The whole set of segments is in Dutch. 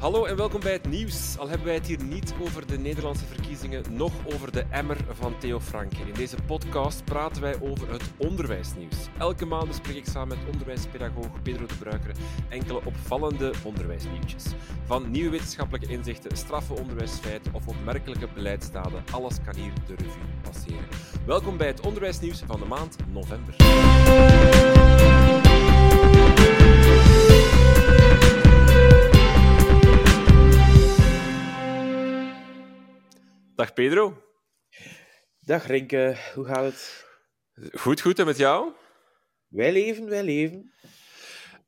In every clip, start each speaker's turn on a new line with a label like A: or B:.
A: Hallo en welkom bij het nieuws. Al hebben wij het hier niet over de Nederlandse verkiezingen, nog over de emmer van Theo Franke. In deze podcast praten wij over het onderwijsnieuws. Elke maand bespreek ik samen met onderwijspedagoog Pedro de Bruikere enkele opvallende onderwijsnieuwtjes. Van nieuwe wetenschappelijke inzichten, straffe onderwijsfeiten of opmerkelijke beleidsdaden, alles kan hier de revue passeren. Welkom bij het onderwijsnieuws van de maand november. Dag Pedro.
B: Dag Renke, hoe gaat het?
A: Goed, goed. En met jou?
B: Wij leven, wij leven.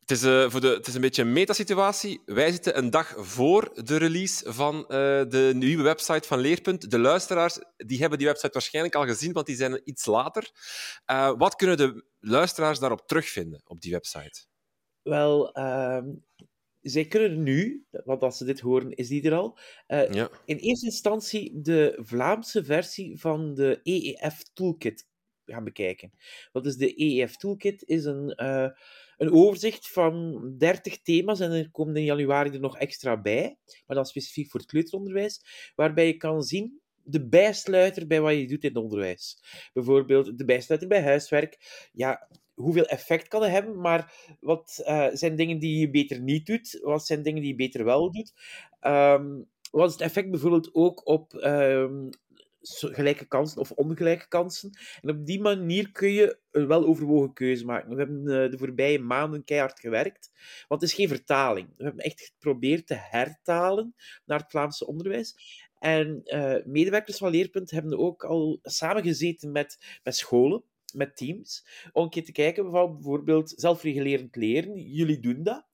A: Het is, uh, voor de, het is een beetje een metasituatie. Wij zitten een dag voor de release van uh, de nieuwe website van Leerpunt. De luisteraars die hebben die website waarschijnlijk al gezien, want die zijn iets later. Uh, wat kunnen de luisteraars daarop terugvinden, op die website?
B: Wel, uh, zij kunnen nu, want als ze dit horen, is die er al, uh, ja. in eerste instantie de Vlaamse versie van de EEF Toolkit gaan bekijken. Wat is de EEF Toolkit? Is een, uh, een overzicht van 30 thema's en er komen in januari er nog extra bij, maar dan specifiek voor het kleuteronderwijs, waarbij je kan zien de bijsluiter bij wat je doet in het onderwijs. Bijvoorbeeld de bijsluiter bij huiswerk. Ja, hoeveel effect kan het hebben, maar wat uh, zijn dingen die je beter niet doet? Wat zijn dingen die je beter wel doet? Um, wat is het effect bijvoorbeeld ook op um, gelijke kansen of ongelijke kansen? En op die manier kun je een weloverwogen keuze maken. We hebben uh, de voorbije maanden keihard gewerkt, want het is geen vertaling. We hebben echt geprobeerd te hertalen naar het Vlaamse onderwijs. En uh, medewerkers van Leerpunt hebben ook al samengezeten met, met scholen met teams, om een keer te kijken bijvoorbeeld zelfregulerend leren. Jullie doen dat.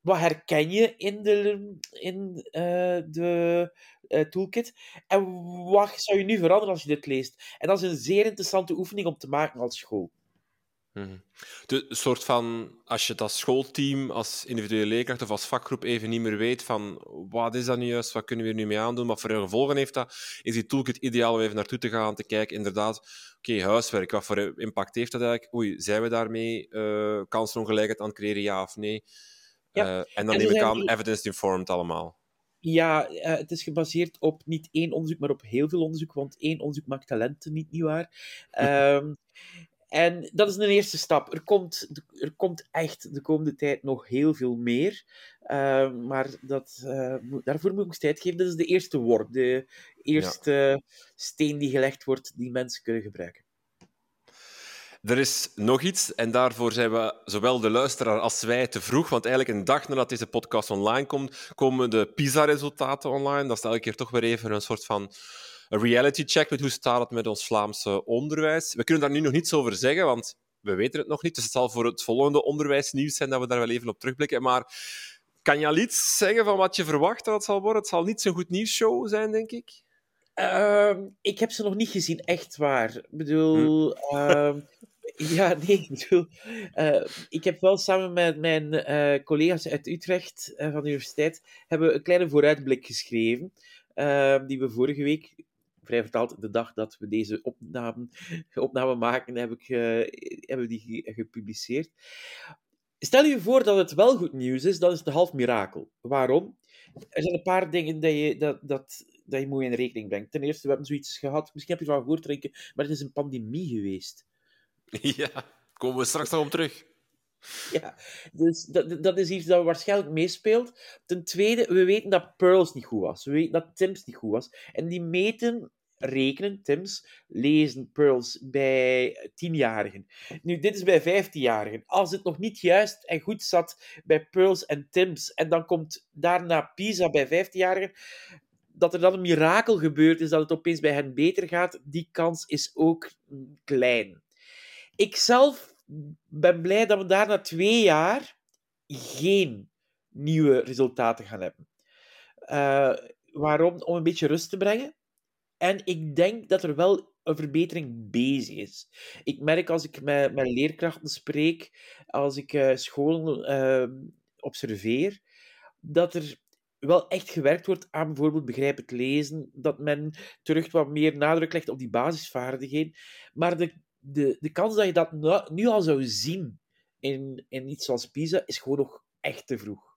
B: Wat herken je in de, in, uh, de uh, toolkit? En wat zou je nu veranderen als je dit leest? En dat is een zeer interessante oefening om te maken als school.
A: Mm-hmm. De soort van, als je het als schoolteam, als individuele leerkracht of als vakgroep even niet meer weet van wat is dat nu juist, wat kunnen we er nu mee aandoen, wat voor gevolgen heeft dat, is die toolkit ideaal om even naartoe te gaan, te kijken, inderdaad, oké, okay, huiswerk, wat voor impact heeft dat eigenlijk? Oei, zijn we daarmee uh, kansenongelijkheid aan het creëren, ja of nee? Ja. Uh, en dan en neem ik aan, evidence-informed allemaal.
B: Ja, uh, het is gebaseerd op niet één onderzoek, maar op heel veel onderzoek, want één onderzoek maakt talenten niet, niet waar. Um, En dat is een eerste stap. Er komt, er komt echt de komende tijd nog heel veel meer. Uh, maar dat, uh, daarvoor moet ik tijd geven. Dat is de eerste worp, de eerste steen die gelegd wordt die mensen kunnen gebruiken.
A: Er is nog iets, en daarvoor zijn we zowel de luisteraar als wij te vroeg, want eigenlijk een dag nadat deze podcast online komt, komen de PISA-resultaten online. Dat is elke keer toch weer even een soort van een reality check met hoe staat het met ons Vlaamse onderwijs. We kunnen daar nu nog niets over zeggen, want we weten het nog niet. Dus het zal voor het volgende onderwijsnieuws zijn dat we daar wel even op terugblikken. Maar kan je al iets zeggen van wat je verwacht dat het zal worden? Het zal niet zo'n goed nieuwsshow zijn, denk ik.
B: Uh, ik heb ze nog niet gezien, echt waar. Ik bedoel... Hm. Uh, ja, nee, ik bedoel... Uh, ik heb wel samen met mijn uh, collega's uit Utrecht uh, van de universiteit hebben een kleine vooruitblik geschreven. Ehm, die we vorige week vrij vertaald, de dag dat we deze opname, opname maken, heb ik, uh, hebben we die gepubliceerd. Stel je voor dat het wel goed nieuws is, dan is het een half mirakel. Waarom? Er zijn een paar dingen dat je, dat, dat, dat je moet in rekening brengt. Ten eerste, we hebben zoiets gehad, misschien heb je ervan gehoord, Renke, maar het is een pandemie geweest.
A: Ja, komen we straks nog op terug.
B: Ja, dus dat, dat is iets dat waarschijnlijk meespeelt. Ten tweede, we weten dat Pearls niet goed was. We weten dat Tim's niet goed was. En die meten rekenen, Tims, lezen Pearls bij tienjarigen. Nu, dit is bij vijftienjarigen. Als het nog niet juist en goed zat bij Pearls en Tims, en dan komt daarna Pisa bij vijftienjarigen, dat er dan een mirakel gebeurt, is dat het opeens bij hen beter gaat, die kans is ook klein. Ik zelf ben blij dat we daar na twee jaar geen nieuwe resultaten gaan hebben. Uh, waarom? Om een beetje rust te brengen. En ik denk dat er wel een verbetering bezig is. Ik merk als ik met, leerkrachten spreek, als ik uh, scholen uh, observeer, dat er wel echt gewerkt wordt aan bijvoorbeeld begrijpend lezen, dat men terug wat meer nadruk legt op die basisvaardigheden. Maar de, de, de kans dat je dat nu, nu al zou zien in, in iets zoals PISA is gewoon nog echt te vroeg.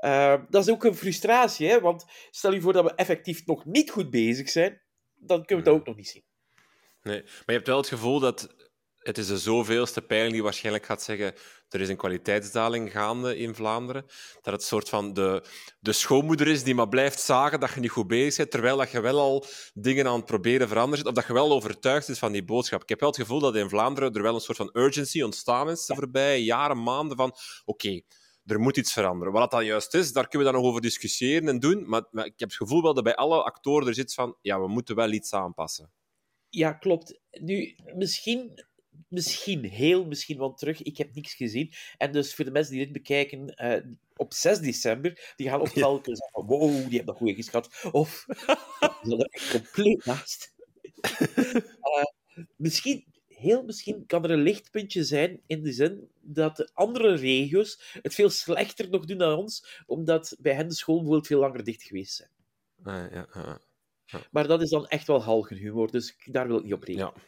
B: Uh, dat is ook een frustratie, hè? want stel je voor dat we effectief nog niet goed bezig zijn, dan kunnen we dat ook nog niet zien.
A: Nee, maar je hebt wel het gevoel dat het is de zoveelste peiling die waarschijnlijk gaat zeggen er is een kwaliteitsdaling gaande in Vlaanderen. Dat het soort van de, de schoonmoeder is die maar blijft zagen dat je niet goed bezig bent, terwijl dat je wel al dingen aan het proberen veranderen zit, of dat je wel overtuigd is van die boodschap. Ik heb wel het gevoel dat in Vlaanderen er wel een soort van urgency ontstaan is de voorbije jaren, maanden van oké, er moet iets veranderen. Wat dat juist is, daar kunnen we dan nog over discussiëren en doen, maar, maar ik heb het gevoel wel dat bij alle actoren er zit van ja, we moeten wel iets aanpassen.
B: Ja, klopt. Nu, misschien misschien, heel misschien, want terug, ik heb niks gezien. En dus voor de mensen die dit bekijken, uh, op 6 december, die gaan ofwel ja. zeggen van, wow, die hebben dat goed geschat. Of, dat is compleet naast. uh, misschien, heel misschien kan er een lichtpuntje zijn in de zin dat de andere regio's het veel slechter nog doen dan ons, omdat bij hen de bijvoorbeeld veel langer dicht geweest zijn.
A: Uh, ja, ja.
B: Maar dat is dan echt wel halgenhumor, dus daar wil ik niet op rekenen.
A: Ja.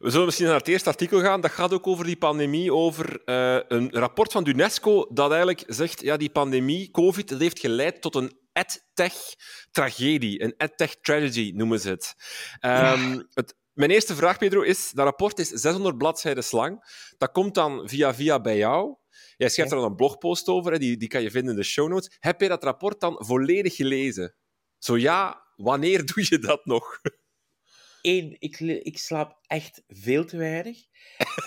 A: We zullen misschien naar het eerste artikel gaan. Dat gaat ook over die pandemie, over uh, een rapport van UNESCO dat eigenlijk zegt ja, die pandemie, COVID, dat heeft geleid tot een edtech-tragedie. Een edtech-tragedy noemen ze het. Um, het. Mijn eerste vraag, Pedro, is... Dat rapport is 600 bladzijden lang. Dat komt dan via via bij jou. Jij schrijft er dan een blogpost over, die, die kan je vinden in de show notes. Heb je dat rapport dan volledig gelezen? Zo ja, wanneer doe je dat nog?
B: Eén, ik, ik slaap echt veel te weinig.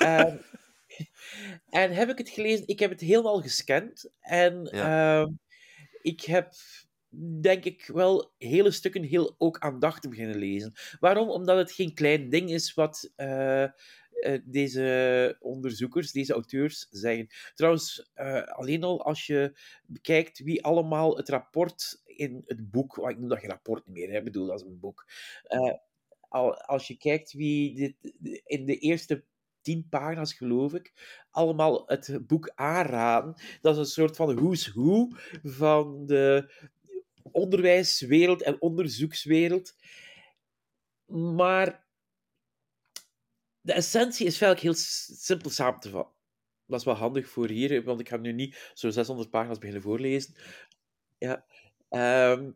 B: um, en heb ik het gelezen? Ik heb het helemaal gescand. En ja. uh, ik heb, denk ik, wel hele stukken heel ook aandachtig beginnen lezen. Waarom? Omdat het geen klein ding is wat uh, uh, deze onderzoekers, deze auteurs zeggen. Trouwens, uh, alleen al als je bekijkt wie allemaal het rapport in het boek, ik noem dat geen rapport meer, hè, ik bedoel, dat is een boek als je kijkt wie dit, in de eerste tien pagina's, geloof ik, allemaal het boek aanraden. Dat is een soort van who's who van de onderwijswereld en onderzoekswereld. Maar de essentie is eigenlijk heel simpel samen te vatten. Dat is wel handig voor hier, want ik ga nu niet zo 600 pagina's beginnen voorlezen. Ja. Um,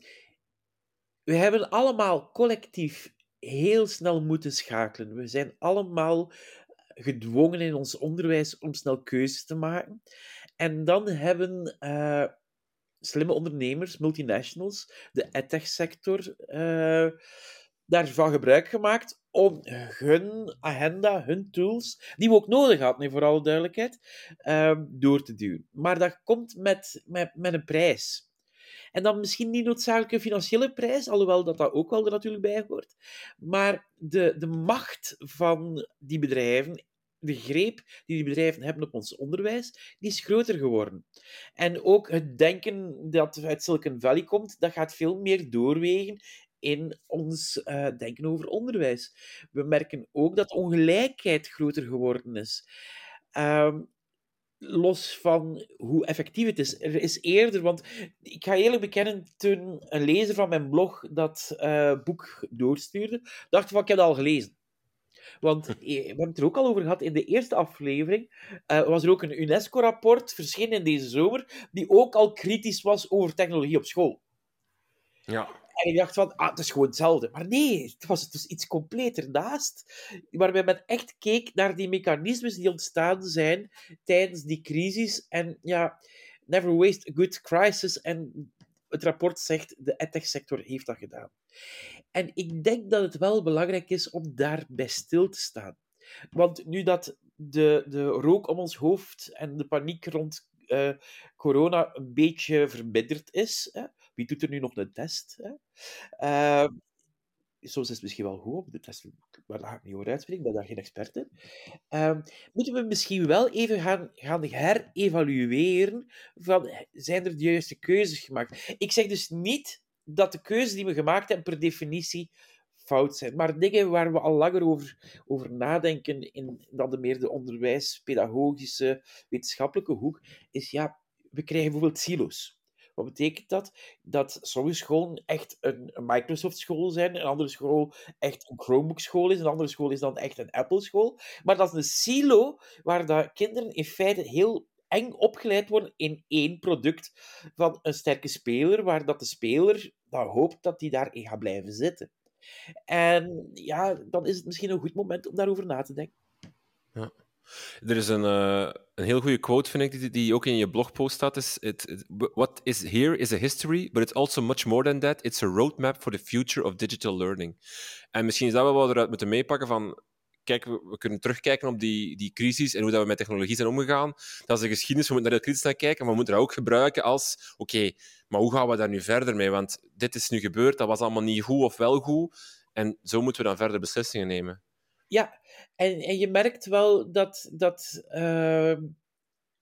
B: we hebben allemaal collectief heel snel moeten schakelen. We zijn allemaal gedwongen in ons onderwijs om snel keuzes te maken. En dan hebben uh, slimme ondernemers, multinationals, de edtech-sector, uh, daarvan gebruik gemaakt om hun agenda, hun tools, die we ook nodig hadden, voor alle duidelijkheid, uh, door te duwen. Maar dat komt met, met, met een prijs. En dan misschien niet noodzakelijk een financiële prijs, alhoewel dat dat ook wel er natuurlijk bij hoort. Maar de, de macht van die bedrijven, de greep die die bedrijven hebben op ons onderwijs, die is groter geworden. En ook het denken dat uit Silicon Valley komt, dat gaat veel meer doorwegen in ons uh, denken over onderwijs. We merken ook dat ongelijkheid groter geworden is. Um, los van hoe effectief het is. Er is eerder, want ik ga eerlijk bekennen, toen een lezer van mijn blog dat uh, boek doorstuurde, dacht ik van, ik heb het al gelezen. Want we hebben het er ook al over gehad in de eerste aflevering. Uh, was er ook een UNESCO-rapport verschenen in deze zomer, die ook al kritisch was over technologie op school.
A: Ja.
B: En ik dacht van, ah, het is gewoon hetzelfde. Maar nee, het was dus iets compleet ernaast. Waarbij men echt keek naar die mechanismes die ontstaan zijn tijdens die crisis. En ja, never waste a good crisis. En het rapport zegt, de edtech-sector heeft dat gedaan. En ik denk dat het wel belangrijk is om daarbij stil te staan. Want nu dat de, de rook om ons hoofd en de paniek rond uh, corona een beetje verminderd is, hè, wie doet er nu nog een test? Hè? Uh, soms is het misschien wel goed om de test, maar daar ga ik niet over uitspreken, ik ben daar geen expert in. Uh, moeten we misschien wel even gaan, gaan herevalueren van, zijn er de juiste keuzes gemaakt? Ik zeg dus niet dat de keuzes die we gemaakt hebben per definitie fout zijn. Maar dingen waar we al langer over, over nadenken, in dan de meer de onderwijs, pedagogische, wetenschappelijke hoek, is ja, we krijgen bijvoorbeeld silo's. Wat betekent dat? Dat sommige scholen echt een, Microsoft-school zijn, een andere school echt een Chromebook-school is, een andere school is dan echt een Apple-school. Maar dat is een silo waar dat kinderen in feite heel eng opgeleid worden in één product van een sterke speler, waar dat de speler dan hoopt dat hij daarin gaat blijven zitten. En ja, dan is het misschien een goed moment om daarover na te denken.
A: Ja. Er is een, uh, een heel goede quote, vind ik, die, die ook in je blogpost staat. Is, it, what is here is a history, but it's also much more than that. It's a roadmap for the future of digital learning. En misschien is dat wel wat we eruit moeten meepakken van... Kijk, we, kunnen terugkijken op die, die crisis en hoe dat we met technologie zijn omgegaan. Dat is een geschiedenis, we moeten daar heel kritisch naar kijken, maar we moeten dat ook gebruiken als... Oké, maar hoe gaan we daar nu verder mee? Want dit is nu gebeurd, dat was allemaal niet goed of wel goed. En zo moeten we dan verder beslissingen nemen.
B: Ja, en, en je merkt wel dat, dat uh,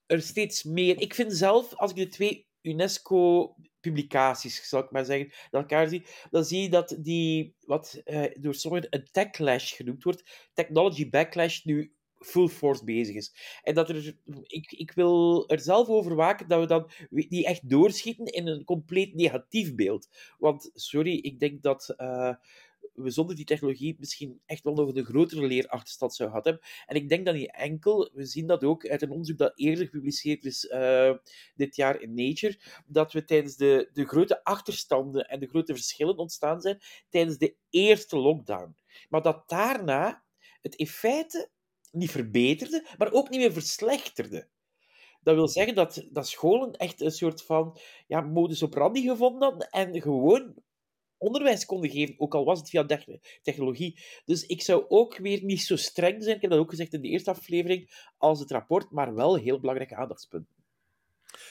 B: er steeds meer. Ik vind zelf, als ik de twee UNESCO-publicaties, zal ik maar zeggen, dat elkaar zie, dan zie je dat die, wat uh, door sommigen een techlash genoemd wordt, technology backlash, nu full force bezig is. En dat er, ik, ik wil er zelf over waken dat we dan die echt doorschieten in een compleet negatief beeld. Want, sorry, ik denk dat. Uh, we zonder die technologie misschien echt wel nog een grotere leerachterstand zouden gehad hebben. En ik denk dat niet enkel, we zien dat ook uit een onderzoek dat eerder gepubliceerd is uh, dit jaar in Nature, dat we tijdens de, de grote achterstanden en de grote verschillen ontstaan zijn tijdens de eerste lockdown. Maar dat daarna het in feite niet verbeterde, maar ook niet meer verslechterde. Dat wil zeggen dat, dat scholen echt een soort van ja, modus operandi gevonden hadden en gewoon onderwijs konden geven, ook al was het via technologie. Dus ik zou ook weer niet zo streng zijn, ik heb dat ook gezegd in de eerste aflevering, als het rapport, maar wel heel belangrijke aandachtspunten.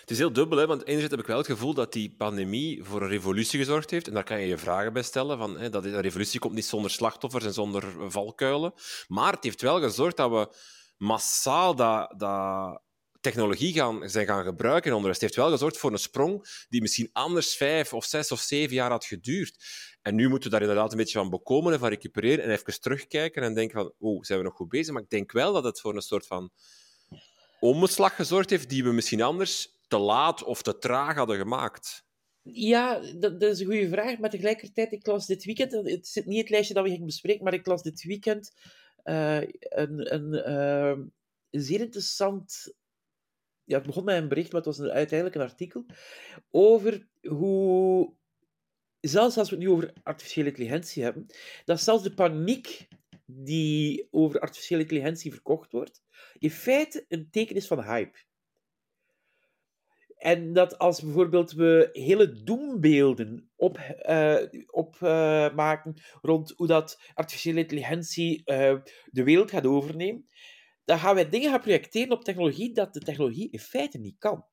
A: Het is heel dubbel, hè? want enerzijds heb ik wel het gevoel dat die pandemie voor een revolutie gezorgd heeft. En daar kan je je vragen bij stellen. Van, hè, dat een revolutie komt niet zonder slachtoffers en zonder valkuilen. Maar het heeft wel gezorgd dat we massaal dat, dat technologie gaan, zijn gaan gebruiken onderwijs. Het heeft wel gezorgd voor een sprong die misschien anders vijf of zes of zeven jaar had geduurd. En nu moeten we daar inderdaad een beetje van bekomen en van recupereren en even terugkijken en denken van, oh, zijn we nog goed bezig? Maar ik denk wel dat het voor een soort van omslag gezorgd heeft die we misschien anders te laat of te traag hadden gemaakt.
B: Ja, dat, is een goede vraag. Maar tegelijkertijd, ik las dit weekend, het zit niet het lijstje dat we gingen bespreken, maar ik las dit weekend uh, een, een, een zeer interessant ja, het begon met een bericht, maar het was uiteindelijk een artikel over hoe, zelfs als we het nu over artificiële intelligentie hebben, dat zelfs de paniek die over artificiële intelligentie verkocht wordt, in feite een teken is van hype. En dat als bijvoorbeeld we hele doembeelden opmaken op, uh, rond hoe dat artificiële intelligentie uh, de wereld gaat overnemen, dan gaan wij dingen gaan projecteren op technologie dat de technologie in feite niet kan.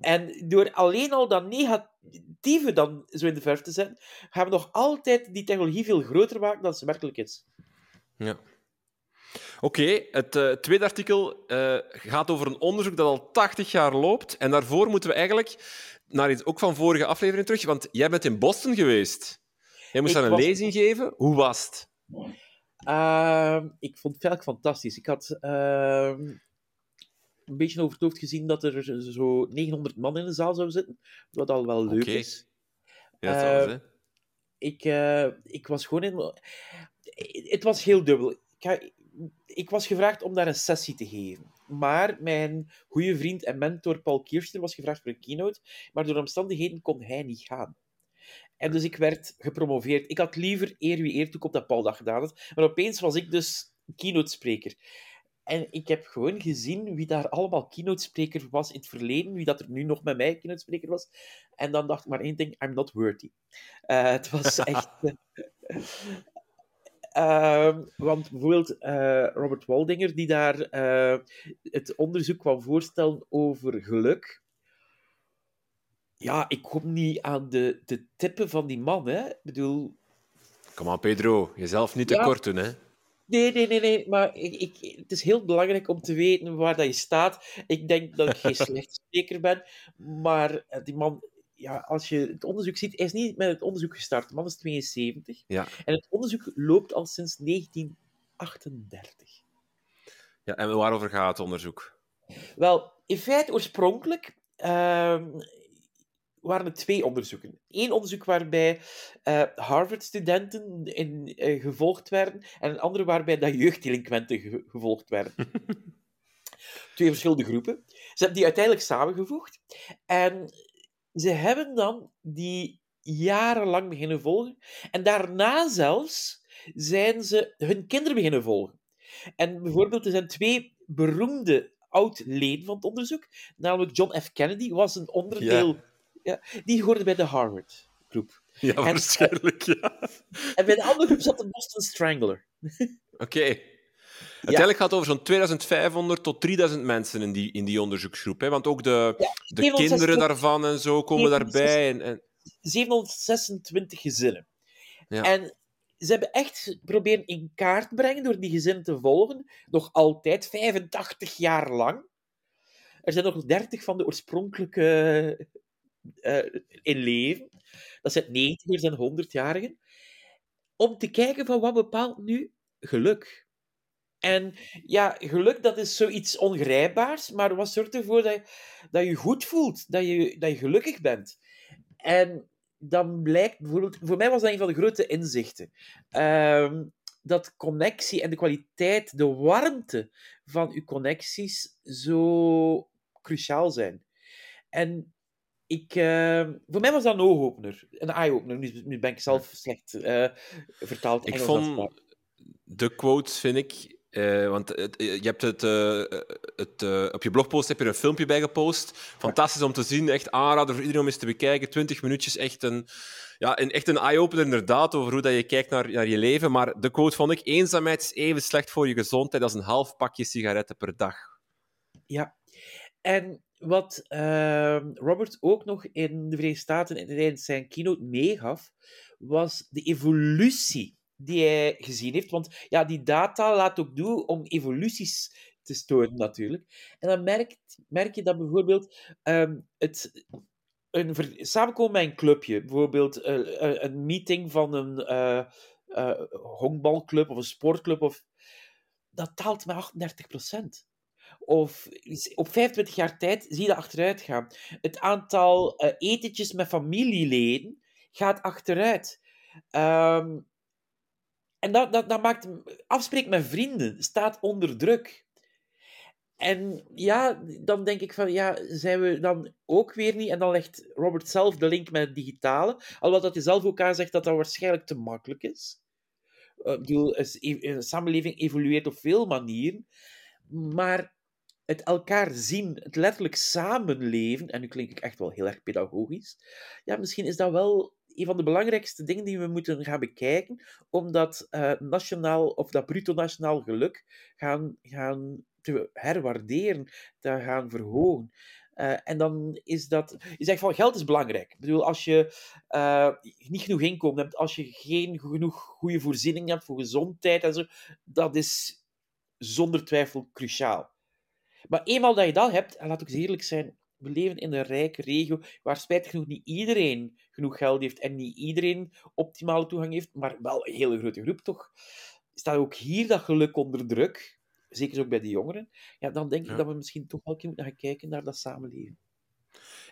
B: En door alleen al dat negatieve dan zo in de verf te zetten, gaan we nog altijd die technologie veel groter maken dan ze werkelijk is.
A: Ja. Oké, het uh, tweede artikel uh, gaat over een onderzoek dat al 80 jaar loopt. En daarvoor moeten we eigenlijk naar iets ook van vorige aflevering terug, want jij bent in Boston geweest. Jij moest daar een lezing geven. Hoe was het?
B: Uh, ik vond het eigenlijk fantastisch. Ik had uh, een beetje over het hoofd gezien dat er zo 900 man in de zaal zou zitten, wat al wel leuk okay. is.
A: Ja, dat uh,
B: ik, eh, ik was gewoon in... Het was heel dubbel. Ik, ik was gevraagd om daar een sessie te geven. Maar mijn goede vriend en mentor Paul Kirster was gevraagd voor een keynote, maar door omstandigheden kon hij niet gaan. En dus ik werd gepromoveerd. Ik had liever eer wie eer toekomt dat Paul dat gedaan had. Maar opeens was ik dus keynote-spreker. En ik heb gewoon gezien wie daar allemaal keynote-spreker was in het verleden, wie dat er nu nog met mij keynote-spreker was. En dan dacht ik maar één ding, I'm not worthy. Uh, het was echt... Uh, want bijvoorbeeld uh, Robert Waldinger, die daar het onderzoek kwam voorstellen over geluk, ja, ik kom niet aan de, de tippen van die man, hè. Ik bedoel...
A: Kom aan, Pedro. Jezelf niet te kort doen, hè.
B: Nee, nee, nee, nee. Maar ik, ik, het is heel belangrijk om te weten waar dat je staat. Ik denk dat ik geen slecht spreker ben. Maar eh, die man... Ja, als je het onderzoek ziet... Hij is niet met het onderzoek gestart. De man is 72.
A: Ja.
B: En het onderzoek loopt al sinds 1938.
A: Ja, en waarover gaat het onderzoek?
B: Wel, in feite oorspronkelijk... Uh, waren er twee onderzoeken. Eén onderzoek waarbij uh, Harvard-studenten in, uh, gevolgd werden, en een andere waarbij dat jeugddelinquenten ge gevolgd werden. Twee verschillende groepen. Ze hebben die uiteindelijk samengevoegd. En ze hebben dan die jarenlang beginnen volgen. En daarna zelfs zijn ze hun kinderen beginnen volgen. En bijvoorbeeld, er zijn twee beroemde oud-leden van het onderzoek, namelijk John F. Kennedy was een onderdeel... Ja. Die hoorde bij de Harvard-groep.
A: Ja, en, waarschijnlijk, ja.
B: En bij de andere groep zat de Boston Strangler.
A: Oké. Uiteindelijk gaat het over zo'n 2500 tot 3000 mensen in die, in die onderzoeksgroep. Hè? Want ook de, de kinderen daarvan en zo komen daarbij. En, en...
B: 726 gezinnen. Ja. En ze hebben echt proberen in kaart te brengen door die gezinnen te volgen. Nog altijd, 85 jaar lang. Er zijn nog 30 van de oorspronkelijke uh, in leven. Dat zijn 90ers en 100-jarigen. Om te kijken van wat bepaalt nu geluk. En ja, geluk dat is zoiets ongrijpbaars, maar wat zorgt ervoor dat je, dat je goed voelt, dat je, dat je gelukkig bent. En dan blijkt bijvoorbeeld, voor mij was dat een van de grote inzichten, ehm, dat connectie en de kwaliteit, de warmte van uw connecties zo cruciaal zijn. En ik, ehm, voor mij was dat een oogopener, een eye-opener. Nu, nu, ben ik zelf slecht uh, vertaald.
A: Ik vond de quotes, vind ik, uh, want uh, je hebt het, het op je blogpost heb je er een filmpje bij gepost. Fantastisch om te zien. Echt aanrader voor iedereen om eens te bekijken. 20 minuutjes, echt een, ja, een, echt een eye-opener inderdaad over hoe dat je kijkt naar, naar je leven. Maar de quote vond ik: eenzaamheid is even slecht voor je gezondheid als een half pakje sigaretten per dag.
B: Ja, en wat ehm, Robert ook nog in de Verenigde Staten tijdens zijn keynote meegaf, was de evolutie die hij gezien heeft. Want ja, die data laat ook toe om evoluties te storen, natuurlijk. En dan merk, merk je dat bijvoorbeeld um, het, een samenkomen met een clubje, bijvoorbeeld uh, een meeting van een uh, honkbalclub of een sportclub, of, dat taalt met 38 procent. Of op 25 jaar tijd zie je dat achteruit gaan. Het aantal etentjes met familieleden gaat achteruit. Um, en dat, maakt afspreken met vrienden staat onder druk. En ja, dan denk ik van, ja, zijn we dan ook weer niet... En dan legt Robert zelf de link met het digitale. Alhoewel dat hij zelf ook zegt dat dat waarschijnlijk te makkelijk is. Uh, ik bedoel, een samenleving evolueert op veel manieren. Maar het elkaar zien, het letterlijk samenleven... En nu klink ik echt wel heel erg pedagogisch. Ja, misschien is dat wel een van de belangrijkste dingen die we moeten gaan bekijken, om dat uh, nationaal of dat bruto nationaal geluk gaan, gaan te herwaarderen, te gaan verhogen. Uh, en dan is dat. Je zegt van geld is belangrijk. Ik bedoel, als je uh, niet genoeg inkomen hebt, als je geen genoeg goede voorzieningen hebt voor gezondheid en zo, dat is zonder twijfel cruciaal. Maar eenmaal dat je dat hebt, en laat eens eerlijk zijn, we leven in een rijke regio waar spijtig genoeg niet iedereen genoeg geld heeft en niet iedereen optimale toegang heeft, maar wel een hele grote groep toch. Staat ook hier dat geluk onder druk, zeker ook bij de jongeren, ja, dan denk ik dat we misschien toch wel moeten gaan kijken naar dat samenleven.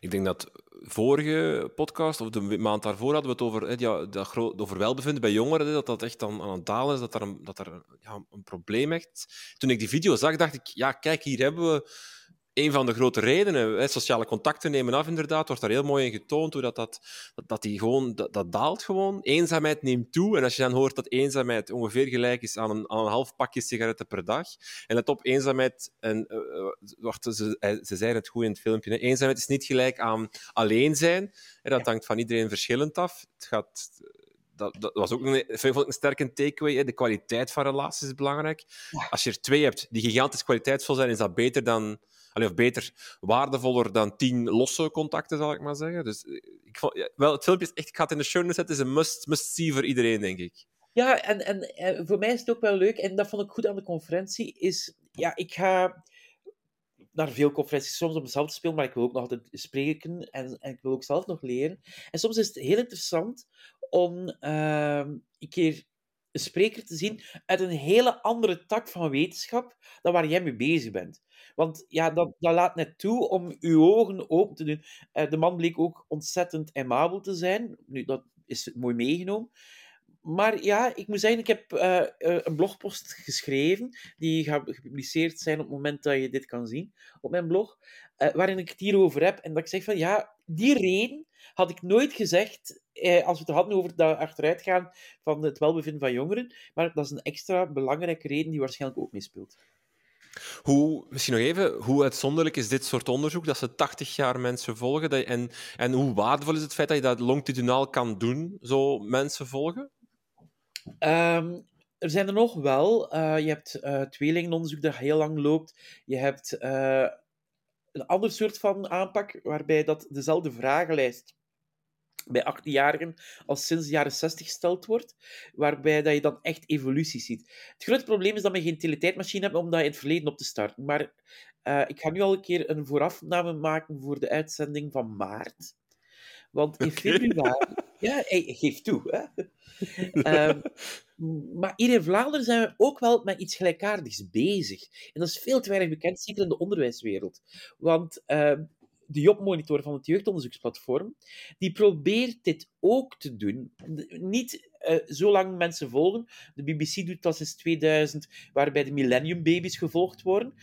A: Ik denk dat vorige podcast, of de maand daarvoor, hadden we het over, ja, dat over welbevinden bij jongeren, dat dat echt aan, aan het dalen is, dat er, een, dat er ja, een probleem echt... Toen ik die video zag, dacht ik, ja, kijk, hier hebben we een van de grote redenen. Hè, sociale contacten nemen af, inderdaad. Wordt daar heel mooi in getoond hoe dat, dat, dat, die gewoon, dat, dat, daalt gewoon. Eenzaamheid neemt toe. En als je dan hoort dat eenzaamheid ongeveer gelijk is aan een, aan een half pakje sigaretten per dag. En let op, eenzaamheid... En, uh, wacht, ze, ze zeiden het goed in het filmpje. Hè, eenzaamheid is niet gelijk aan alleen zijn. Hè, dat hangt van iedereen verschillend af. Het gaat dat, dat, was ook een, vond ik een sterke takeaway. Hè. De kwaliteit van relaties is belangrijk. Als je er twee hebt die gigantisch kwaliteitsvol zijn, is dat beter dan of beter, waardevoller dan tien losse contacten, zal ik maar zeggen. Dus eh, ik wel, het filmpje is echt, ik ga het in de show zetten, is een must, must-see voor iedereen, denk ik.
B: Ja, en, en, en, voor mij is het ook wel leuk, en dat vond ik goed aan de conferentie, is, ja, ik ga naar veel conferenties soms om zelf te spelen, maar ik wil ook nog altijd spreken en, en ik wil ook zelf nog leren. En soms is het heel interessant om uh, een keer een spreker te zien uit een hele andere tak van wetenschap dan waar jij mee bezig bent. Want ja, dat, dat laat net toe om uw ogen open te doen. Uh, de man bleek ook ontzettend aimabel te zijn. Nu, dat is mooi meegenomen. maar ja, ik moet zeggen, ik heb uh, een blogpost geschreven, die gaat gepubliceerd zijn op het moment dat je dit kan zien op mijn blog, waarin ik het hierover heb. En dat ik zeg van, ja, die reden had ik nooit gezegd eh, als we het hadden over dat achteruitgaan van het welbevinden van jongeren. Maar dat is een extra belangrijke reden die waarschijnlijk ook meespeelt.
A: Hoe, misschien nog even, hoe uitzonderlijk is dit soort onderzoek, dat ze 80 jaar mensen volgen? Dat, en, en hoe waardevol is het feit dat je dat longitudinaal kan doen, zo mensen volgen?
B: Um, er zijn er nog wel. Uh, je hebt uh, tweelingenonderzoek dat heel lang loopt. Je hebt uh, een ander soort van aanpak, waarbij dat dezelfde vragenlijst bij 18-jarigen als sinds de jaren 60 gesteld wordt, waarbij dat je dan echt evolutie ziet. Het grote probleem is dat we geen teletijdmachine hebben om dat in het verleden op te starten. Maar uh, ik ga nu al een keer een voorafname maken voor de uitzending van maart. Want in februari... Ja, hij geeft toe. Hè? um, maar hier in Vlaanderen zijn we ook wel met iets gelijkaardigs bezig. En dat is veel te weinig bekend, zeker in de onderwijswereld. Want uh, de jobmonitor van het jeugdonderzoeksplatform, die probeert dit ook te doen. Niet uh, zo lang mensen volgen. De BBC doet dat sinds 2000, waarbij de Millennium Babies gevolgd worden.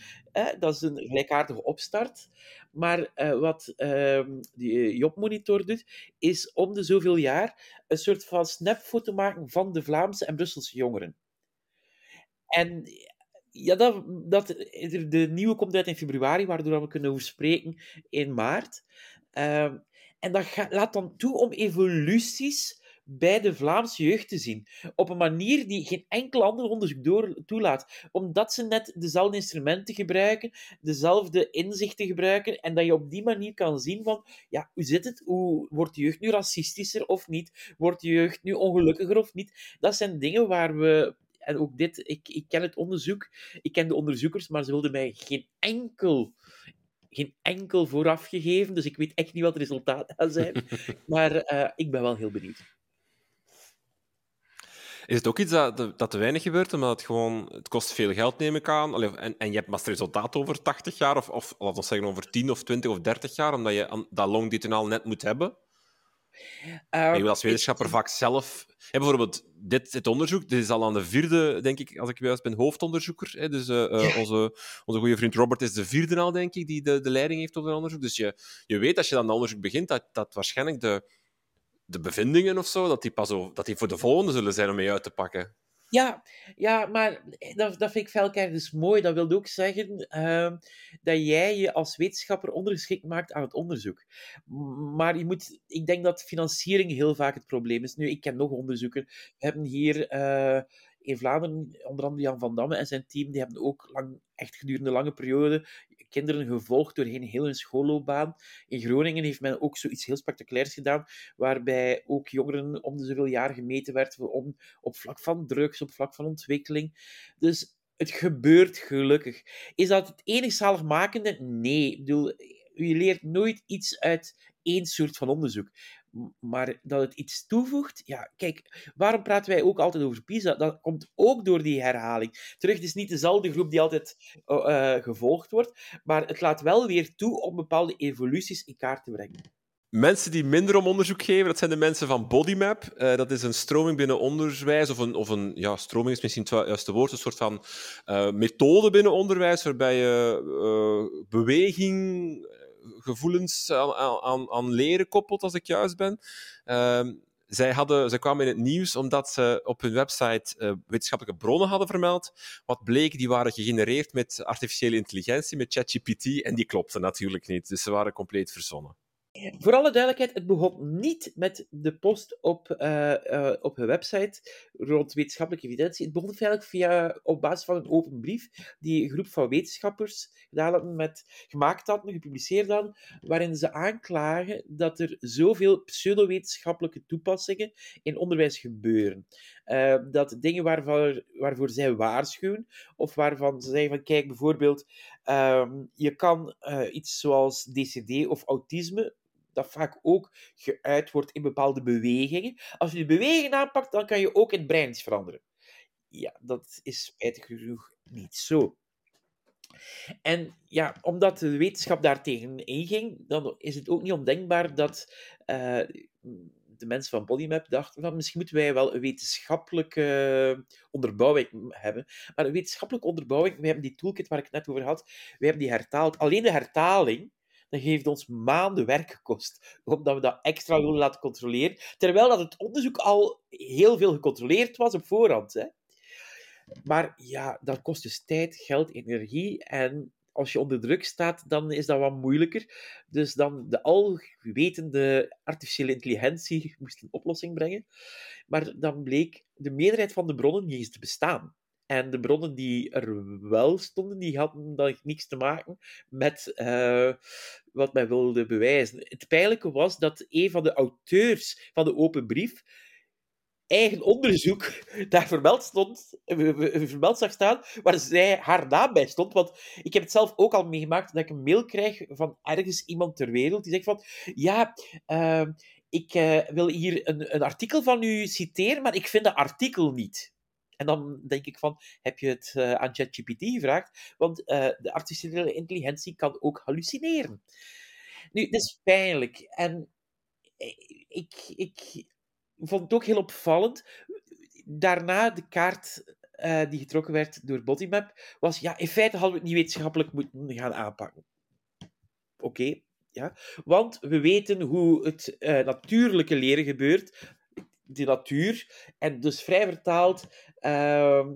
B: Dat is een gelijkaardige opstart. Maar uh, wat ehm, die jobmonitor doet, is om de zoveel jaar een soort van snapfoto maken van de Vlaamse en Brusselse jongeren. En ja, dat, dat, de nieuwe komt uit in februari, waardoor we kunnen spreken in maart. Uh, en dat gaat, laat dan toe om evoluties bij de Vlaamse jeugd te zien. Op een manier die geen enkel ander onderzoek door, toelaat. Omdat ze net dezelfde instrumenten gebruiken, dezelfde inzichten gebruiken. En dat je op die manier kan zien van, ja, hoe zit het? Hoe, wordt de jeugd nu racistischer of niet? Wordt de jeugd nu ongelukkiger of niet? Dat zijn dingen waar we en ook dit, ik, ik ken het onderzoek, ik ken de onderzoekers, maar ze wilden mij geen enkel, geen enkel vooraf gegeven, dus ik weet echt niet wat het resultaat gaat zijn. maar uh, ik ben wel heel benieuwd.
A: Is het ook iets dat, dat te weinig gebeurt, omdat het gewoon... Het kost veel geld, neem ik aan. En, en je hebt maar het resultaat over 80 jaar, of, of laten we zeggen over 10 of 20 of 30 jaar, omdat je dat longitudinaal net moet hebben? Uh, je wil als wetenschapper vaak zelf... Bijvoorbeeld, dit, dit onderzoek dit is al aan de vierde, denk ik, als ik juist ben, hoofdonderzoeker. Hè? Dus uh, uh, onze, onze goede vriend Robert is de vierde al, denk ik, die de, de leiding heeft op het onderzoek. Dus je, je weet, als je dan een onderzoek begint, dat, dat waarschijnlijk de, de bevindingen of zo, dat die, pas dat die voor de volgende zullen zijn om mee uit te pakken.
B: Ja, ja maar dat, dat vind ik veel dus mooi. Dat wil ook zeggen uh, dat jij je als wetenschapper ondergeschikt maakt aan het onderzoek. Maar je moet, ik denk dat financiering heel vaak het probleem is. Nu, ik ken nog onderzoeken. We hebben hier uh, in Vlaanderen, onder andere Jan van Damme en zijn team, die hebben ook lang, echt gedurende lange periode kinderen gevolgd doorheen heel hun schoolloopbaan. In Groningen heeft men ook zoiets heel spectaculairs gedaan, waarbij ook jongeren om de zoveel jaar gemeten werden om, op vlak van drugs, op vlak van ontwikkeling. Dus het gebeurt gelukkig. Is dat het enig zaligmakende? Nee. Ik bedoel, je leert nooit iets uit één soort van onderzoek. Maar dat het iets toevoegt, ja, kijk, waarom praten wij ook altijd over PISA? Dat komt ook door die herhaling. Terug, het is niet dezelfde groep die altijd uh, gevolgd wordt, maar het laat wel weer toe om bepaalde evoluties in kaart te brengen.
A: Mensen die minder om onderzoek geven, dat zijn de mensen van Bodymap. Uh, dat is een stroming binnen onderwijs, of een, of een ja, stroming is misschien het juiste woord, een soort van uh, methode binnen onderwijs, waarbij je beweging, gevoelens aan, aan, aan, leren koppelt, als ik juist ben. Uh, zij, hadden, zij kwamen in het nieuws omdat ze op hun website uh, wetenschappelijke bronnen hadden vermeld. Wat bleek, die waren gegenereerd met artificiële intelligentie, met ChatGPT, en die klopten natuurlijk niet. Dus ze waren compleet verzonnen.
B: Voor alle duidelijkheid, het begon niet met de post op, uh, uh, op hun website rond wetenschappelijke evidentie. Het begon feitelijk via, op basis van een open brief die een groep van wetenschappers hadden met, gemaakt hadden, gepubliceerd hadden, waarin ze aanklagen dat er zoveel pseudowetenschappelijke toepassingen in onderwijs gebeuren. Uh, dat dingen waarvoor, waarvoor zij waarschuwen, of waarvan ze zeggen van, kijk, bijvoorbeeld, ehm, je kan iets zoals DCD of autisme dat vaak ook geuit wordt in bepaalde bewegingen. Als je de beweging aanpakt, dan kan je ook het brein iets veranderen. Ja, dat is spijtig genoeg niet zo. En ja, omdat de wetenschap daartegen inging, dan is het ook niet ondenkbaar dat uh, de mensen van Bodymap dachten misschien moeten wij wel een wetenschappelijke onderbouwing hebben. Maar een wetenschappelijke onderbouwing, we hebben die toolkit waar ik het net over had, we hebben die hertaald. Alleen de hertaling, dat heeft ons maanden werk gekost, omdat we dat extra willen laten controleren. Terwijl dat het onderzoek al heel veel gecontroleerd was op voorhand. Hè. Maar ja, dat kost dus tijd, geld, energie. En als je onder druk staat, dan is dat wat moeilijker. Dus dan de alwetende artificiële intelligentie moest een oplossing brengen. Maar dan bleek de meerderheid van de bronnen niet te bestaan. En de bronnen die er wel stonden, die hadden dan niks te maken met uh, wat men wilde bewijzen. Het pijnlijke was dat een van de auteurs van de open brief eigen onderzoek daar vermeld stond, vermeld zag staan, waar zij haar naam bij stond. Want ik heb het zelf ook al meegemaakt dat ik een mail krijg van ergens iemand ter wereld die zegt van ja, uh, ik wil hier een, een artikel van u citeren, maar ik vind dat artikel niet. En dan denk ik van, heb je het uh, aan ChatGPT gevraagd? Want de artificiële intelligentie kan ook hallucineren. Nu, dat is pijnlijk. En ik, ik, vond het ook heel opvallend. Daarna de kaart die getrokken werd door Bodymap, was ja, in feite hadden we het niet wetenschappelijk moeten gaan aanpakken. Oké, ja. Want we weten hoe het natuurlijke leren gebeurt. De natuur. En dus vrij vertaald, uh,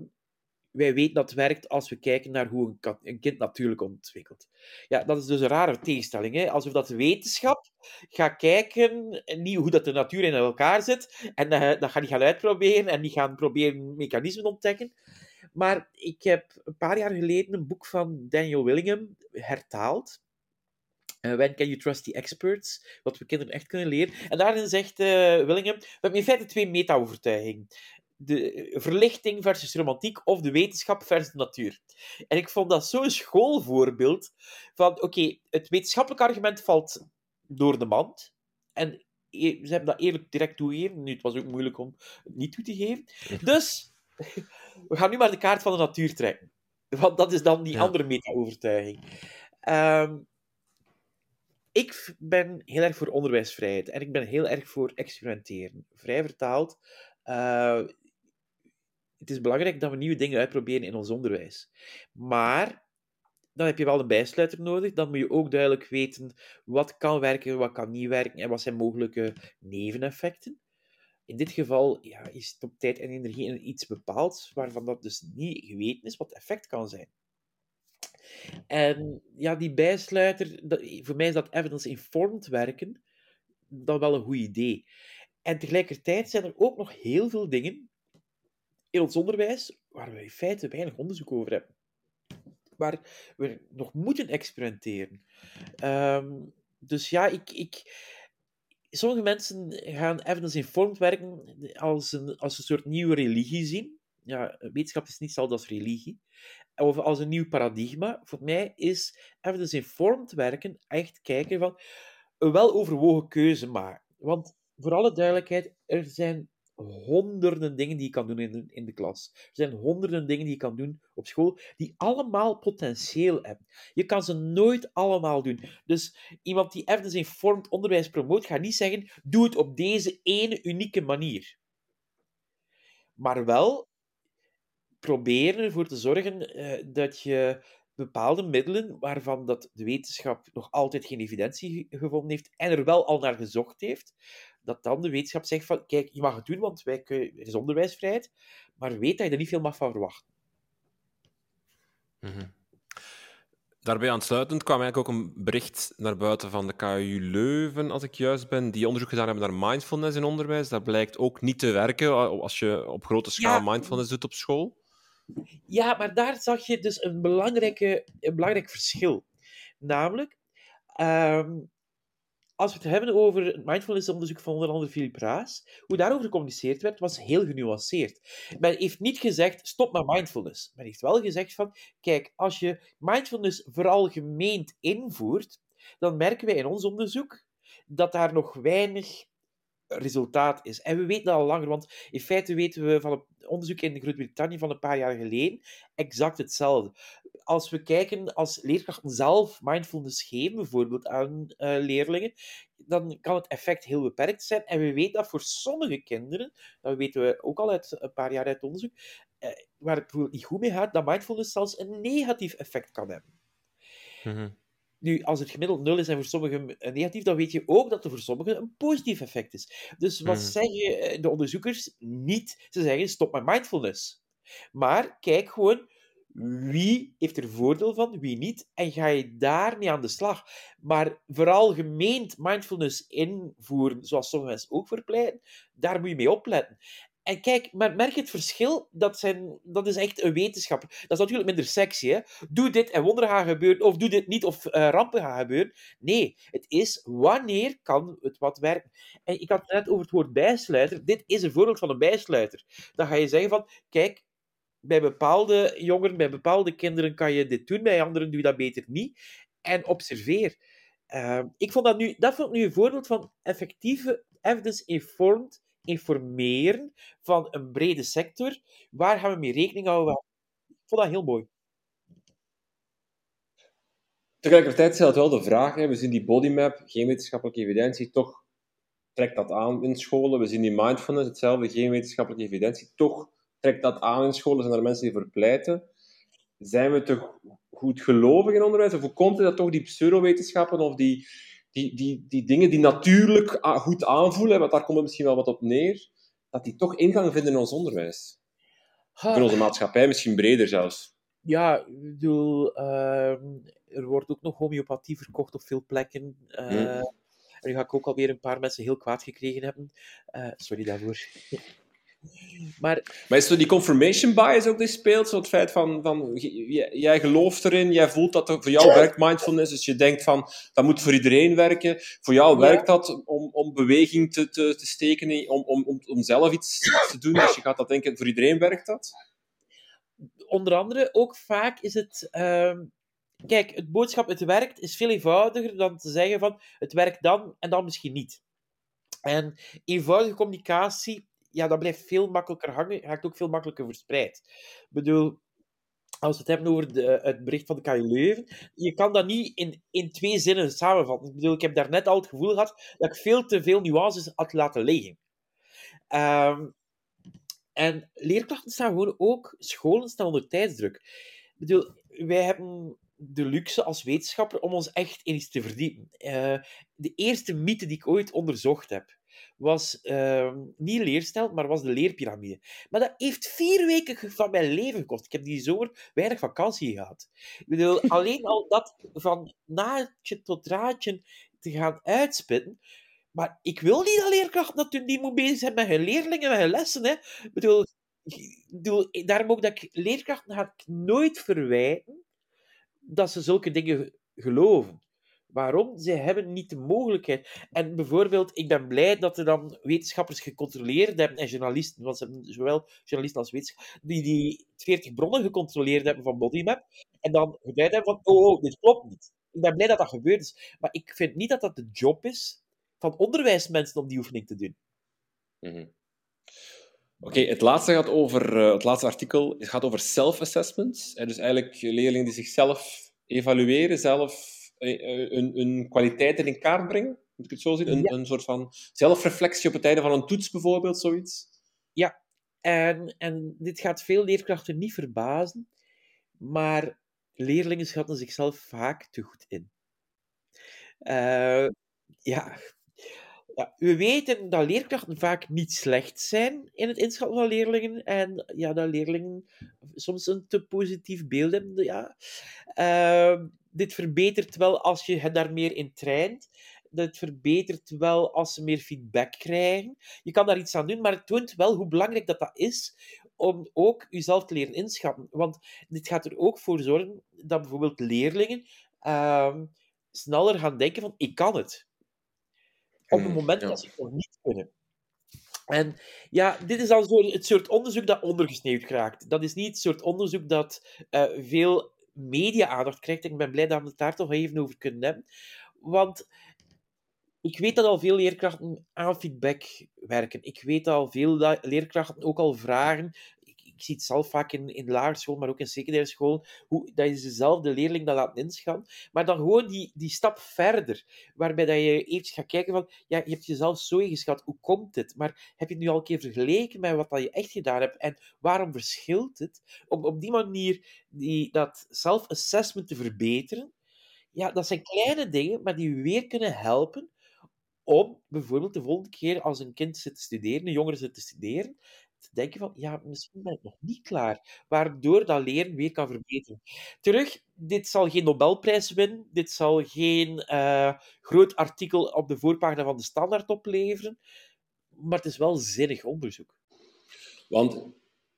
B: wij weten dat het werkt als we kijken naar hoe een, kind natuurlijk ontwikkelt. Ja, dat is dus een rare tegenstelling. Hè? Alsof dat wetenschap gaat kijken, niet hoe dat de natuur in elkaar zit, en uh, dat gaan die gaan uitproberen en die gaan proberen mechanismen ontdekken. Maar ik heb een paar jaar geleden een boek van Daniel Willingham hertaald. Uh, When Can You Trust the Experts? Wat we kinderen echt kunnen leren. En daarin zegt uh, Willingham: We hebben in feite twee meta-overtuigingen de verlichting versus romantiek of de wetenschap versus de natuur. En ik vond dat zo'n schoolvoorbeeld van, oké, het wetenschappelijke argument valt door de mand. En ze hebben dat eerlijk direct toegegeven. Nu, het was ook moeilijk om het niet toe te geven. Dus, we gaan nu maar de kaart van de natuur trekken. Want dat is dan die andere meta-overtuiging. Ehm, ik ben heel erg voor onderwijsvrijheid en ik ben heel erg voor experimenteren. Vrij vertaald, uh, het is belangrijk dat we nieuwe dingen uitproberen in ons onderwijs. Maar dan heb je wel een bijsluiter nodig. Dan moet je ook duidelijk weten wat kan werken, wat kan niet werken en wat zijn mogelijke neveneffecten. In dit geval ja, is het op tijd en energie in iets bepaald waarvan dat dus niet geweten is wat effect kan zijn. En ja, die bijsluiter, voor mij is dat evidence-informed werken dan wel een goed idee. En tegelijkertijd zijn er ook nog heel veel dingen in ons onderwijs waar we in feite weinig onderzoek over hebben. Waar we nog moeten experimenteren. Ehm, dus ja, ik, ik, sommige mensen gaan evidence-informed werken als een, als een soort nieuwe religie zien. Ja, wetenschap is niet hetzelfde als religie. Of als een nieuw paradigma. Voor mij is evidence-informed werken echt kijken van een weloverwogen keuze maken. Want voor alle duidelijkheid, er zijn honderden dingen die je kan doen in de, in de klas. Er zijn honderden dingen die je kan doen op school, die allemaal potentieel hebben. Je kan ze nooit allemaal doen. Dus iemand die evidence-informed onderwijs promoot, gaat niet zeggen, doe het op deze ene unieke manier. Maar wel proberen ervoor te zorgen uh, dat je bepaalde middelen waarvan dat de wetenschap nog altijd geen evidentie gevonden heeft en er wel al naar gezocht heeft, dat dan de wetenschap zegt van, kijk, je mag het doen, want wij, er is onderwijsvrijheid, maar weet dat je er niet veel mag van verwachten.
A: Mm Daarbij aansluitend kwam eigenlijk ook een bericht naar buiten van de KU Leuven, als ik juist ben, die onderzoek gedaan hebben naar mindfulness in onderwijs. Dat blijkt ook niet te werken als je op grote schaal mindfulness doet op school.
B: Ja, maar daar zag je dus een, belangrijke, een belangrijk verschil. Namelijk, ehm, als we het hebben over het mindfulness-onderzoek van onder andere Philip Raas, hoe daarover gecommuniceerd werd, was heel genuanceerd. Men heeft niet gezegd, stop met mindfulness. Men heeft wel gezegd van, kijk, als je mindfulness vooral gemeend invoert, dan merken wij in ons onderzoek dat daar nog weinig resultaat is. En we weten dat al langer, want in feite weten we van een onderzoek in Groot-Brittannië van een paar jaar geleden exact hetzelfde. Als we kijken als leerkrachten zelf mindfulness geven, bijvoorbeeld aan uh, leerlingen, dan kan het effect heel beperkt zijn. En we weten dat voor sommige kinderen, dat weten we ook al uit een paar jaar uit onderzoek, uh, waar het bijvoorbeeld niet goed mee gaat, dat mindfulness zelfs een negatief effect kan hebben. Mm nu, als het gemiddeld nul is en voor sommigen negatief, dan weet je ook dat er voor sommigen een positief effect is. Dus wat mm. zeggen eh, de onderzoekers? Niet, ze zeggen stop met mindfulness. Maar kijk gewoon wie heeft er voordeel van, wie niet, en ga je daarmee aan de slag. Maar vooral gemeend mindfulness invoeren, zoals sommige mensen ook verpleiten, daar moet je mee opletten. En kijk, maar merk het verschil? Dat, zijn, dat is echt een wetenschap. Dat is natuurlijk minder sexy, hè? Doe dit en wonderen gaan gebeuren, of doe dit niet of uh, rampen gaan gebeuren. Nee, het is wanneer kan het wat werken. En ik had het net over het woord bijsluiter. Dit is een voorbeeld van een bijsluiter. Dan ga je zeggen van, kijk, bij bepaalde jongeren, bij bepaalde kinderen kan je dit doen, bij anderen doe je dat beter niet. En observeer. Uh, ik vond dat nu, dat vond ik nu een voorbeeld van effectieve evidence-informed informeren van een brede sector. Waar gaan we mee rekening houden? Ik vond dat heel mooi.
A: Tegelijkertijd stelt wel de vraag, hè, we zien die bodymap, geen wetenschappelijke evidentie, toch trekt dat aan in scholen. We zien die mindfulness, hetzelfde, geen wetenschappelijke evidentie, toch trekt dat aan in scholen. Zijn er mensen die voor pleiten? Zijn we toch goed gelovig in onderwijs? Of hoe komt het dat toch die pseudowetenschappen of die die, die, die dingen die natuurlijk goed aanvoelen, want daar komt het misschien wel wat op neer, dat die toch ingang vinden in ons onderwijs. In onze maatschappij, misschien breder zelfs.
B: Ja, ik bedoel, ehm, er wordt ook nog homeopathie verkocht op veel plekken. Uh, En nu ga ik ook alweer een paar mensen heel kwaad gekregen hebben. Uh, sorry daarvoor.
A: Maar, maar is er die confirmation bias ook die speelt? Zo het feit van, van jij gelooft erin, jij voelt dat voor jou werkt mindfulness, dus je denkt van dat moet voor iedereen werken. Voor jou werkt dat om, om beweging te, te, te steken, om, om, om, om zelf iets te doen. Dus je gaat dat denken, voor iedereen werkt dat?
B: Onder andere, ook vaak is het. Uh, kijk, het boodschap het werkt is veel eenvoudiger dan te zeggen van het werkt dan en dan misschien niet. En eenvoudige communicatie ja, dat blijft veel makkelijker hangen, raakt ook veel makkelijker verspreid. Ik bedoel, als we het hebben over de, het bericht van de KU Leuven, je kan dat niet in, in twee zinnen samenvatten. Ik bedoel, ik heb daarnet al het gevoel gehad dat ik veel te veel nuances had laten liggen. Ehm, en leerkrachten staan gewoon ook, scholen staan onder tijdsdruk. Ik bedoel, wij hebben de luxe als wetenschapper om ons echt in iets te verdiepen. Uh, de eerste mythe die ik ooit onderzocht heb, was uh, niet leerstijl, maar was de leerpyramide. Maar dat heeft vier weken van mijn leven gekost. Ik heb die zomer weinig vakantie gehad. Ik bedoel, alleen al dat van naadje tot draadje te gaan uitspitten. Maar ik wil niet dat leerkracht natuurlijk niet moet bezig zijn met hun leerlingen, met hun lessen. Hè. Ik bedoel, ik bedoel, daarom ook dat ik leerkrachten ga ik nooit verwijten dat ze zulke dingen geloven. Waarom? Zij hebben niet de mogelijkheid. En bijvoorbeeld, ik ben blij dat er dan wetenschappers gecontroleerd hebben, en journalisten, want ze hebben zowel journalisten als wetenschappers, die die 40 bronnen gecontroleerd hebben van Bodymap, en dan geduid hebben van, oh, oh, dit klopt niet. Ik ben blij dat dat gebeurd is. Maar ik vind niet dat dat de job is van onderwijsmensen om die oefening te doen.
A: Mhm. Oké, het laatste gaat over, uh, het laatste artikel het gaat over self-assessments. Dus eigenlijk leerlingen die zichzelf evalueren, zelf een, een kwaliteiten in kaart brengen? Moet ik het zo zien? Een, een soort van zelfreflectie op het einde van een toets bijvoorbeeld, zoiets?
B: Ja, en, en dit gaat veel leerkrachten niet verbazen, maar leerlingen schatten zichzelf vaak te goed in. Uh, ja. ja, we weten dat leerkrachten vaak niet slecht zijn in het inschatten van leerlingen en ja, dat leerlingen soms een te positief beeld hebben. Ja. Uh, dit verbetert wel als je het daar meer in traint. Dit verbetert wel als ze meer feedback krijgen. Je kan daar iets aan doen, maar het toont wel hoe belangrijk dat, dat is om ook jezelf te leren inschatten. Want dit gaat er ook voor zorgen dat bijvoorbeeld leerlingen uh, sneller gaan denken van ik kan het. Op het hmm, moment dat ze het nog niet kunnen. En ja, dit is al zo het soort onderzoek dat ondergesneeuwd raakt. Dat is niet het soort onderzoek dat uh, veel media-aandacht krijgt. Ik ben blij dat we het daar toch even over kunnen hebben. Want ik weet dat al veel leerkrachten aan feedback werken. Ik weet dat al veel leerkrachten ook al vragen ik zie het zelf vaak in, in lagere school, maar ook in secundaire school, hoe, dat je dezelfde leerling dat laat inschatten. Maar dan gewoon die, die stap verder, waarbij dat je eventjes gaat kijken van, ja, je hebt jezelf zo ingeschat, hoe komt het? Maar heb je het nu al een keer vergeleken met wat dat je echt gedaan hebt? En waarom verschilt het? Om op die manier die, dat self-assessment te verbeteren, ja, dat zijn kleine dingen, maar die weer kunnen helpen om bijvoorbeeld de volgende keer als een kind zit te studeren, een jongere zit te studeren, te denken van, ja, misschien ben ik nog niet klaar. Waardoor dat leren weer kan verbeteren. Terug, dit zal geen Nobelprijs winnen. Dit zal geen uh, groot artikel op de voorpagina van de Standaard opleveren. Maar het is wel zinnig onderzoek.
A: Want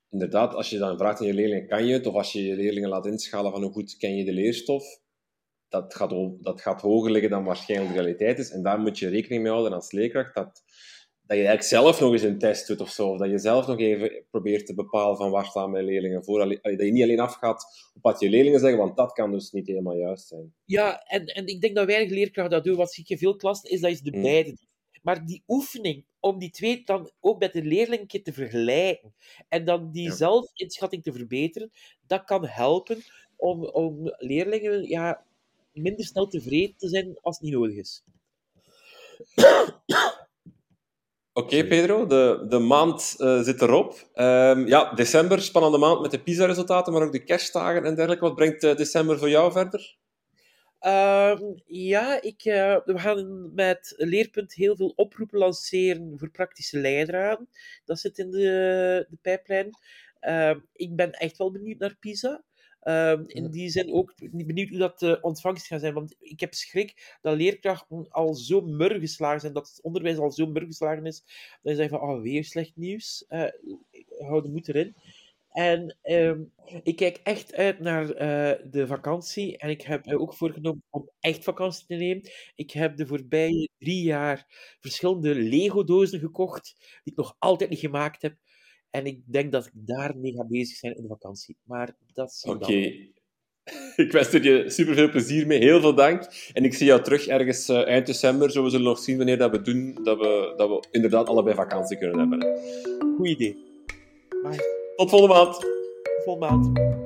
A: inderdaad, als je dan vraagt aan je leerlingen, kan je het? Of als je je leerlingen laat inschalen van hoe goed ken je de leerstof, dat gaat, dat gaat hoger liggen dan waarschijnlijk de realiteit is. En daar moet je rekening mee houden als leerkracht, dat dat je eigenlijk zelf nog eens een test doet of zo. Of dat je zelf nog even probeert te bepalen van waar staan mijn leerlingen voor. Dat je niet alleen afgaat op wat je leerlingen zeggen, want dat kan dus niet helemaal juist zijn.
B: Ja, en, en ik denk dat weinig leerkrachten dat doen. Wat zie je veel klassen, is dat je de mm. beide Maar die oefening om die twee dan ook met de leerling te vergelijken en dan die zelfinschatting te verbeteren, dat kan helpen om, om leerlingen ja, minder snel tevreden te zijn als het niet nodig is.
A: Oké, Pedro, de, de maand uh, zit erop. Um, ja, december, spannende maand met de PISA-resultaten, maar ook de kerstdagen en dergelijke. Wat brengt uh, december voor jou verder?
B: Um, ja, ik, uh, we gaan met Leerpunt heel veel oproepen lanceren voor praktische leidraden. Dat zit in de, de pijplijn. Uh, ik ben echt wel benieuwd naar PISA. Um, in die zin ook benieuwd hoe dat de ontvangst gaat zijn. Want ik heb schrik dat leerkrachten al zo mur geslagen zijn, dat het onderwijs al zo mur geslagen is, dat je zegt van, oh, weer slecht nieuws. Uh, hou de moed erin. En um, ik kijk echt uit naar uh, de vakantie. En ik heb ook voorgenomen om echt vakantie te nemen. Ik heb de voorbije drie jaar verschillende Lego-dozen gekocht, die ik nog altijd niet gemaakt heb. En ik denk dat ik daar mee ga bezig zijn in de vakantie. Maar dat is
A: Oké. Ik wens er je super veel plezier mee. Heel veel dank. En ik zie jou terug ergens uh, eind december. Zo we zullen nog zien wanneer dat we doen. Dat we, dat we inderdaad allebei vakantie kunnen hebben.
B: Goed idee.
A: Tot volgende maand.
B: Tot volgende maand.